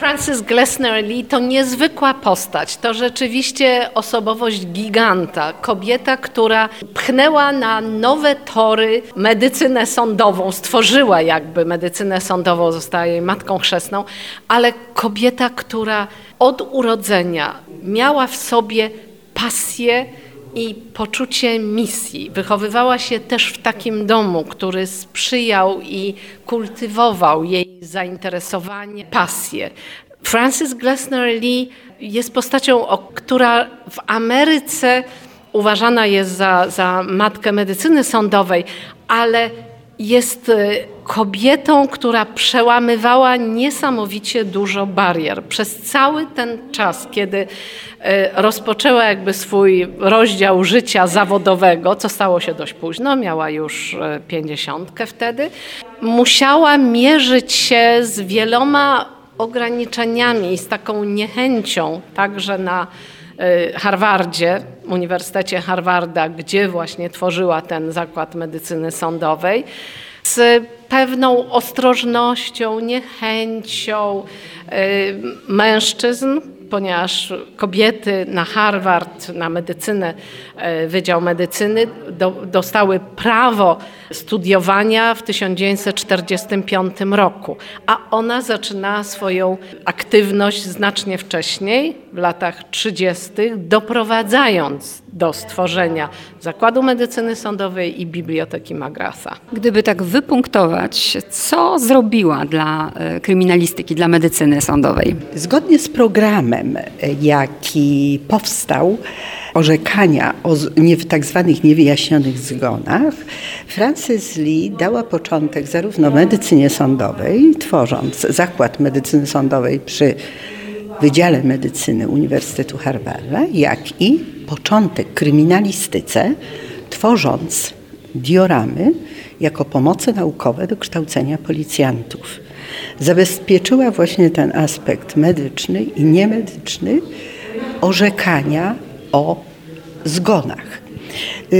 Frances Glessner Lee to niezwykła postać. To rzeczywiście osobowość giganta. Kobieta, która pchnęła na nowe tory medycynę sądową, stworzyła jakby medycynę sądową, została jej matką chrzestną, ale kobieta, która od urodzenia miała w sobie pasję i poczucie misji. Wychowywała się też w takim domu, który sprzyjał i kultywował jej zainteresowanie, pasję. Frances Glessner Lee jest postacią, która w Ameryce uważana jest za, za matkę medycyny sądowej, ale jest e, kobietą, która przełamywała niesamowicie dużo barier. Przez cały ten czas, kiedy e, rozpoczęła jakby swój rozdział życia zawodowego, co stało się dość późno, miała już e, pięćdziesiątkę wtedy, musiała mierzyć się z wieloma ograniczeniami i z taką niechęcią także na Harvardzie, Uniwersytecie Harvarda, gdzie właśnie tworzyła ten zakład medycyny sądowej, z pewną ostrożnością, niechęcią mężczyzn, ponieważ kobiety na Harvard, na medycynę, e, Wydział Medycyny do, dostały prawo studiowania w 1945 roku, a ona zaczynała swoją aktywność znacznie wcześniej, w latach 30., doprowadzając do stworzenia Zakładu Medycyny Sądowej i Biblioteki Magrasa. Gdyby tak wypunktować, co zrobiła dla e, kryminalistyki, dla medycyny sądowej? Zgodnie z programem, e, jaki powstał, orzekania o nie, tak zwanych niewyjaśnionych zgonach, Frances Lee dała początek zarówno medycynie sądowej, tworząc Zakład Medycyny Sądowej przy Wydziale Medycyny Uniwersytetu Harvarda, jak i początek kryminalistyce, tworząc dioramy jako pomoce naukowe do kształcenia policjantów. Zabezpieczyła właśnie ten aspekt medyczny i niemedyczny orzekania o zgonach.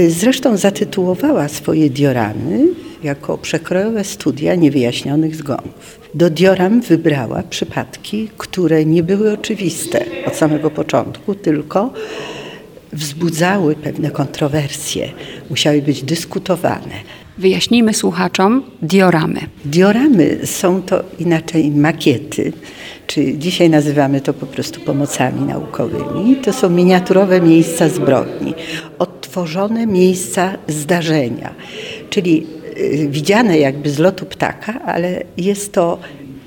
Zresztą zatytułowała swoje dioramy jako przekrojowe studia niewyjaśnionych zgonów. Do dioram wybrała przypadki, które nie były oczywiste od samego początku, tylko wzbudzały pewne kontrowersje, musiały być dyskutowane. Wyjaśnijmy słuchaczom dioramy. Dioramy są to inaczej makiety, czy dzisiaj nazywamy to po prostu pomocami naukowymi. To są miniaturowe miejsca zbrodni, odtworzone miejsca zdarzenia, czyli widziane jakby z lotu ptaka, ale jest to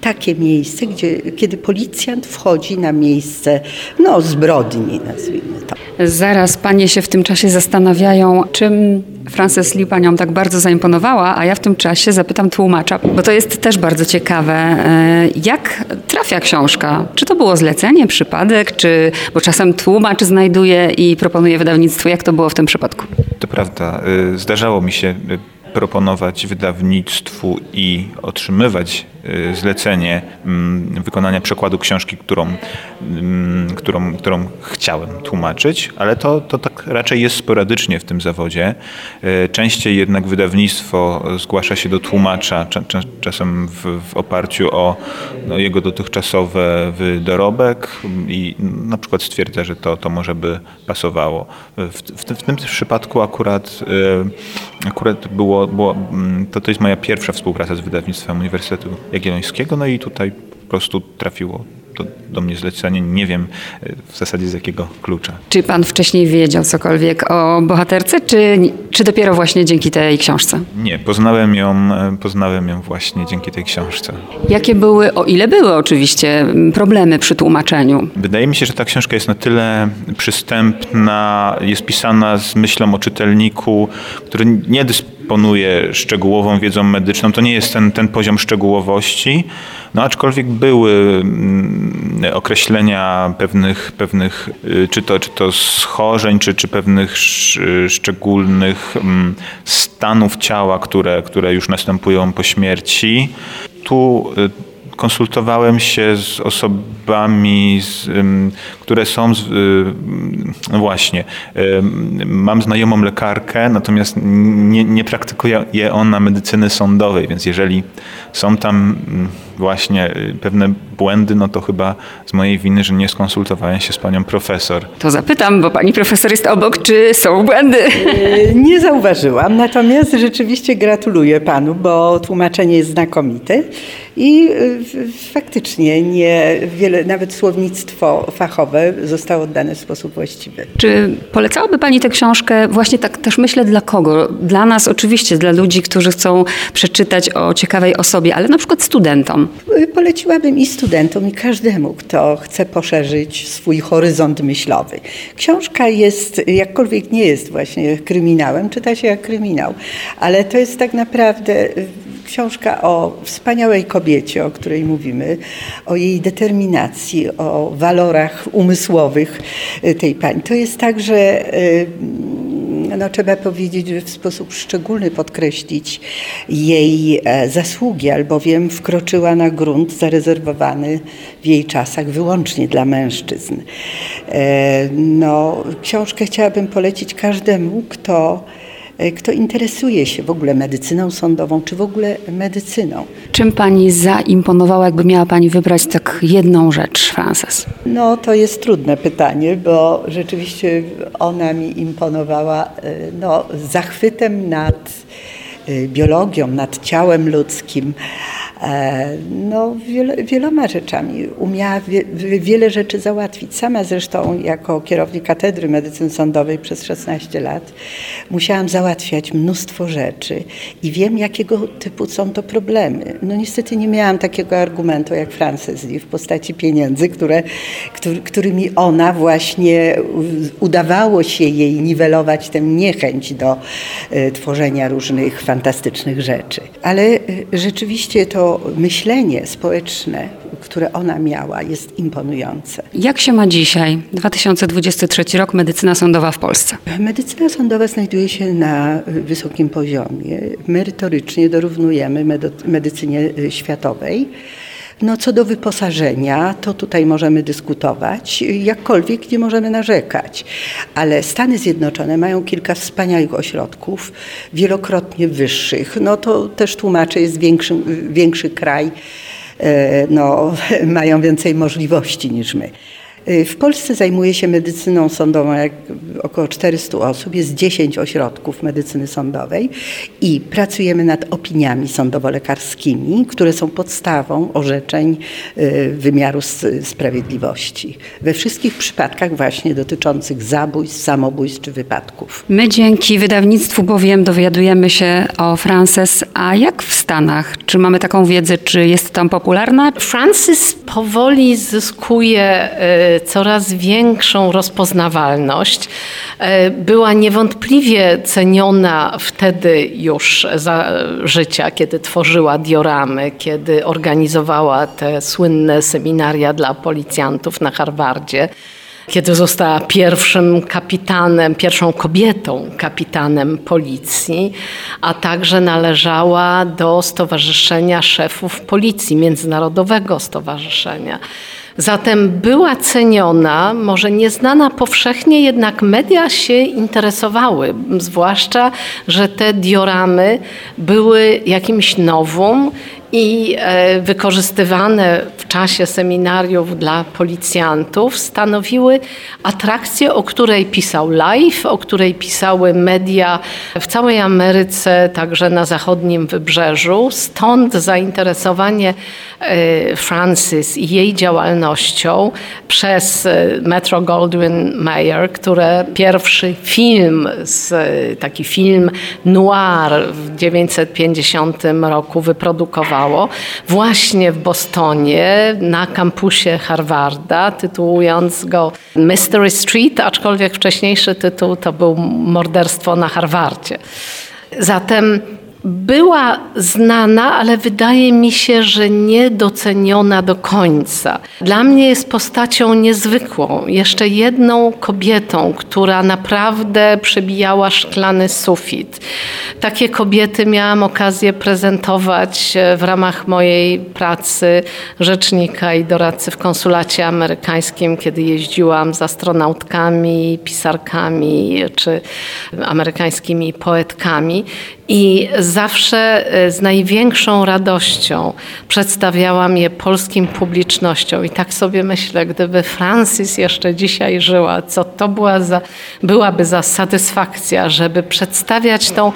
takie miejsce, gdzie, kiedy policjant wchodzi na miejsce no, zbrodni, nazwijmy to. Zaraz panie się w tym czasie zastanawiają, czym Frances Lee panią tak bardzo zaimponowała, a ja w tym czasie zapytam tłumacza, bo to jest też bardzo ciekawe. E, jak trafia książka? Czy to było zlecenie, przypadek, czy bo czasem tłumacz znajduje i proponuje wydawnictwo? Jak to było w tym przypadku? To prawda. Y, zdarzało mi się y, proponować wydawnictwu i otrzymywać zlecenie mm, wykonania przekładu książki, którą, mm, którą, którą chciałem tłumaczyć, ale to, to tak raczej jest sporadycznie w tym zawodzie. Y, częściej jednak wydawnictwo zgłasza się do tłumacza, czasem w, w oparciu o no, jego dotychczasowy dorobek i na przykład stwierdza, że to, to może by pasowało. W, w, w tym przypadku akurat, y, akurat było było, mm, to, to jest moja pierwsza współpraca z wydawnictwem Uniwersytetu Jagiellońskiego, no i tutaj po prostu trafiło to do mnie zlecenie. Nie wiem e, w zasadzie z jakiego klucza. Czy pan wcześniej wiedział cokolwiek o bohaterce, czy, czy dopiero właśnie dzięki tej książce? Nie, poznałem ją, e, poznałem ją właśnie dzięki tej książce. Jakie były, o ile były oczywiście, problemy przy tłumaczeniu? Wydaje mi się, że ta książka jest na tyle przystępna, jest pisana z myślą o czytelniku, który nie dysponuje szczegółową wiedzą medyczną. To nie jest ten, ten poziom szczegółowości, no aczkolwiek były mm, określenia pewnych, pewnych y, czy, to, czy to schorzeń, czy, czy pewnych szczególnych mm, stanów ciała, które, które już następują po śmierci. Tu y, konsultowałem się z osobami, z, które są, z, y, no właśnie, mam znajomą lekarkę, natomiast nie, nie praktykuje ona medycyny sądowej, więc jeżeli są tam właśnie y, pewne błędy, no to chyba z mojej winy, że nie skonsultowałem się z panią profesor. To zapytam, bo pani profesor jest obok, czy są błędy? Y, nie zauważyłam, natomiast rzeczywiście gratuluję panu, bo tłumaczenie jest znakomite i y, faktycznie nie wiele, nawet słownictwo fachowe zostało oddane w sposób właściwy. Czy polecałaby pani tę książkę właśnie tak też myślę dla kogo? Dla nas oczywiście, dla ludzi, którzy chcą przeczytać o ciekawej osobie, ale na przykład studentom. Poleciłabym i studentom, i każdemu, kto chce poszerzyć swój horyzont myślowy. Książka jest, jakkolwiek nie jest właśnie kryminałem, czyta się jak kryminał, ale to jest tak naprawdę książka o wspaniałej kobiecie, o której mówimy, o jej determinacji, o walorach umysłowych tej pani. To jest także no, trzeba powiedzieć, że w sposób szczególny podkreślić jej e, zasługi, albowiem wkroczyła na grunt zarezerwowany w jej czasach wyłącznie dla mężczyzn. E, no, książkę chciałabym polecić każdemu, kto kto interesuje się w ogóle medycyną sądową, czy w ogóle medycyną. Czym pani zaimponowała, jakby miała pani wybrać tak jedną rzecz, Frances? No to jest trudne pytanie, bo rzeczywiście ona mi imponowała e, no, zachwytem nad e, biologią, nad ciałem ludzkim, E, no, wiele, wieloma rzeczami. Umiała wie, wiele rzeczy załatwić. Sama zresztą, jako kierownik Katedry Medycyny Sądowej przez 16 lat, musiałam załatwiać mnóstwo rzeczy i wiem, jakiego typu są to problemy. No niestety nie miałam takiego argumentu jak Frances Lee w postaci pieniędzy, które, który, którymi ona właśnie udawało się jej niwelować tę niechęć do y, tworzenia różnych fantastycznych rzeczy. Ale y, rzeczywiście to myślenie społeczne, które ona miała, jest imponujące. Jak się ma dzisiaj, 2023 rok, medycyna sądowa w Polsce? Medycyna sądowa znajduje się na wysokim poziomie. Merytorycznie dorównujemy medycynie światowej. No co do wyposażenia, to tutaj możemy dyskutować, jakkolwiek nie możemy narzekać. Ale Stany Zjednoczone mają kilka wspaniałych ośrodków, wielokrotnie wyższych. No to też tłumaczę, jest większy, większy kraj, e, no, mają więcej możliwości niż my. Y, w Polsce zajmuje się medycyną sądową jak około 400 osób, jest 10 ośrodków medycyny sądowej i pracujemy nad opiniami sądowo-lekarskimi, które są podstawą orzeczeń y, wymiaru sprawiedliwości. We wszystkich przypadkach właśnie dotyczących zabójstw, samobójstw czy wypadków. My dzięki wydawnictwu bowiem dowiadujemy się o Frances, a jak w Stanach? Czy mamy taką wiedzę, czy jest tam popularna? Francis powoli zyskuje y, coraz większą rozpoznawalność. E, była niewątpliwie ceniona wtedy już za życia, kiedy tworzyła dioramy, kiedy organizowała te słynne seminaria dla policjantów na Harvardzie kiedy została pierwszym kapitanem, pierwszą kobietą kapitanem policji, a także należała do Stowarzyszenia Szefów Policji, Międzynarodowego Stowarzyszenia. Zatem była ceniona, może nieznana powszechnie, jednak media się interesowały, zwłaszcza, że te dioramy były jakimś nowum i e, wykorzystywane w czasie seminariów dla policjantów stanowiły atrakcję, o której pisał Life, o której pisały media w całej Ameryce, także na zachodnim wybrzeżu. Stąd zainteresowanie e, Francis i jej działalnością przez e, Metro Goldwyn Mayer, które pierwszy film, taki film noir w 1950 roku wyprodukowało właśnie w Bostonie na kampusie Harvarda, tytułując go Mystery Street, aczkolwiek wcześniejszy tytuł to był Morderstwo na Harvardzie. Zatem była znana, ale wydaje mi się, że niedoceniona do końca. Dla mnie jest postacią niezwykłą, jeszcze jedną kobietą, która naprawdę przebijała szklany sufit. Takie kobiety miałam okazję prezentować e, w ramach mojej pracy rzecznika i doradcy w konsulacie amerykańskim, kiedy jeździłam z astronautkami, pisarkami czy amerykańskimi poetkami. I zawsze e, z największą radością przedstawiałam je polskim publicznościom. I tak sobie myślę, gdyby Francis jeszcze dzisiaj żyła, co to była za, byłaby za satysfakcja, żeby przedstawiać tą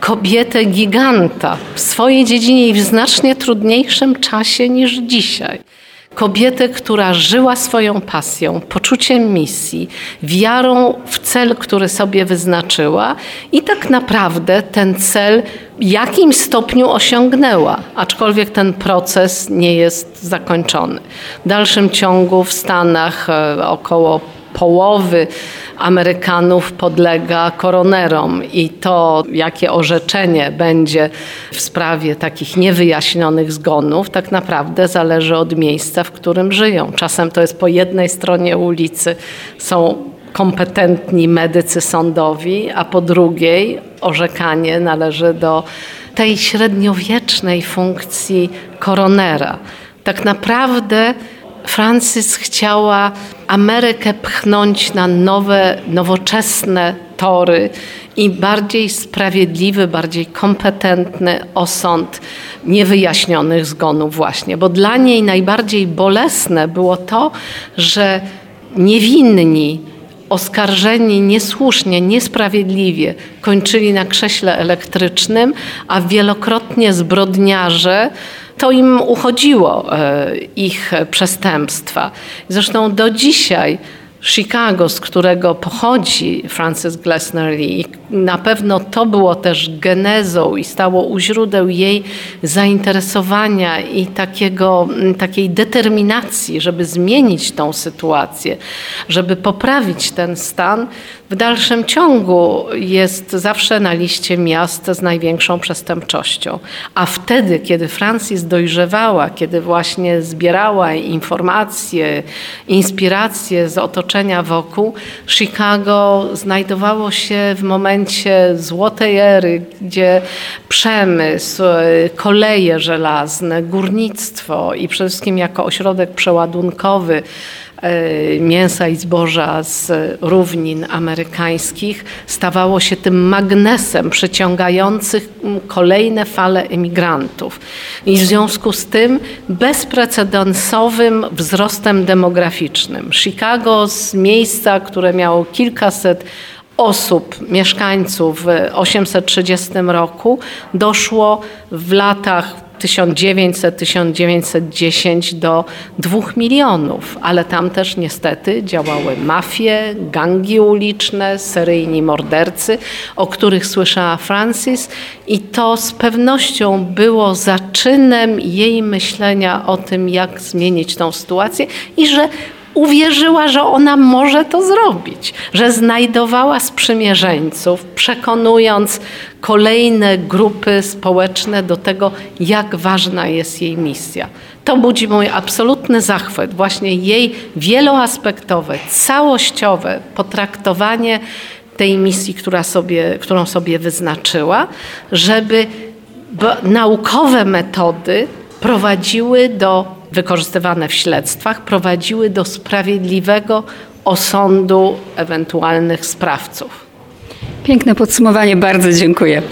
kobietę giganta w swojej dziedzinie i w znacznie trudniejszym czasie niż dzisiaj. Kobietę, która żyła swoją pasją, poczuciem misji, wiarą w cel, który sobie wyznaczyła i tak naprawdę ten cel jakimś stopniu osiągnęła, aczkolwiek ten proces nie jest zakończony. W dalszym ciągu w Stanach e, około połowy Amerykanów podlega koronerom i to, jakie orzeczenie będzie w sprawie takich niewyjaśnionych zgonów, tak naprawdę zależy od miejsca, w którym żyją. Czasem to jest po jednej stronie ulicy są kompetentni medycy sądowi, a po drugiej orzekanie należy do tej średniowiecznej funkcji koronera. Tak naprawdę Francis chciała Amerykę pchnąć na nowe, nowoczesne tory i bardziej sprawiedliwy, bardziej kompetentny osąd niewyjaśnionych zgonów właśnie, bo dla niej najbardziej bolesne było to, że niewinni oskarżeni niesłusznie, niesprawiedliwie kończyli na krześle elektrycznym, a wielokrotnie zbrodniarze to im uchodziło, e, ich przestępstwa. Zresztą do dzisiaj Chicago, z którego pochodzi Frances Glessner Lee. Na pewno to było też genezą i stało u źródeł jej zainteresowania i takiego, takiej determinacji, żeby zmienić tą sytuację, żeby poprawić ten stan. W dalszym ciągu jest zawsze na liście miast z największą przestępczością. A wtedy, kiedy Francis dojrzewała, kiedy właśnie zbierała informacje, inspiracje z otoczenia, wokół. Chicago znajdowało się w momencie złotej ery, gdzie przemysł, koleje żelazne, górnictwo i przede wszystkim jako ośrodek przeładunkowy mięsa i zboża z równin amerykańskich stawało się tym magnesem przyciągających kolejne fale emigrantów. I w związku z tym bezprecedensowym wzrostem demograficznym. Chicago z miejsca, które miało kilkaset osób, mieszkańców w 830 roku doszło w latach 1900-1910 do 2 milionów, ale tam też niestety działały mafie, gangi uliczne, seryjni mordercy, o których słyszała Francis. I to z pewnością było zaczynem jej myślenia o tym, jak zmienić tą sytuację i że uwierzyła, że ona może to zrobić, że znajdowała sprzymierzeńców, przekonując kolejne grupy społeczne do tego, jak ważna jest jej misja. To budzi mój absolutny zachwyt, właśnie jej wieloaspektowe, całościowe potraktowanie tej misji, sobie, którą sobie wyznaczyła, żeby naukowe metody prowadziły do wykorzystywane w śledztwach prowadziły do sprawiedliwego osądu ewentualnych sprawców. Piękne podsumowanie, bardzo dziękuję.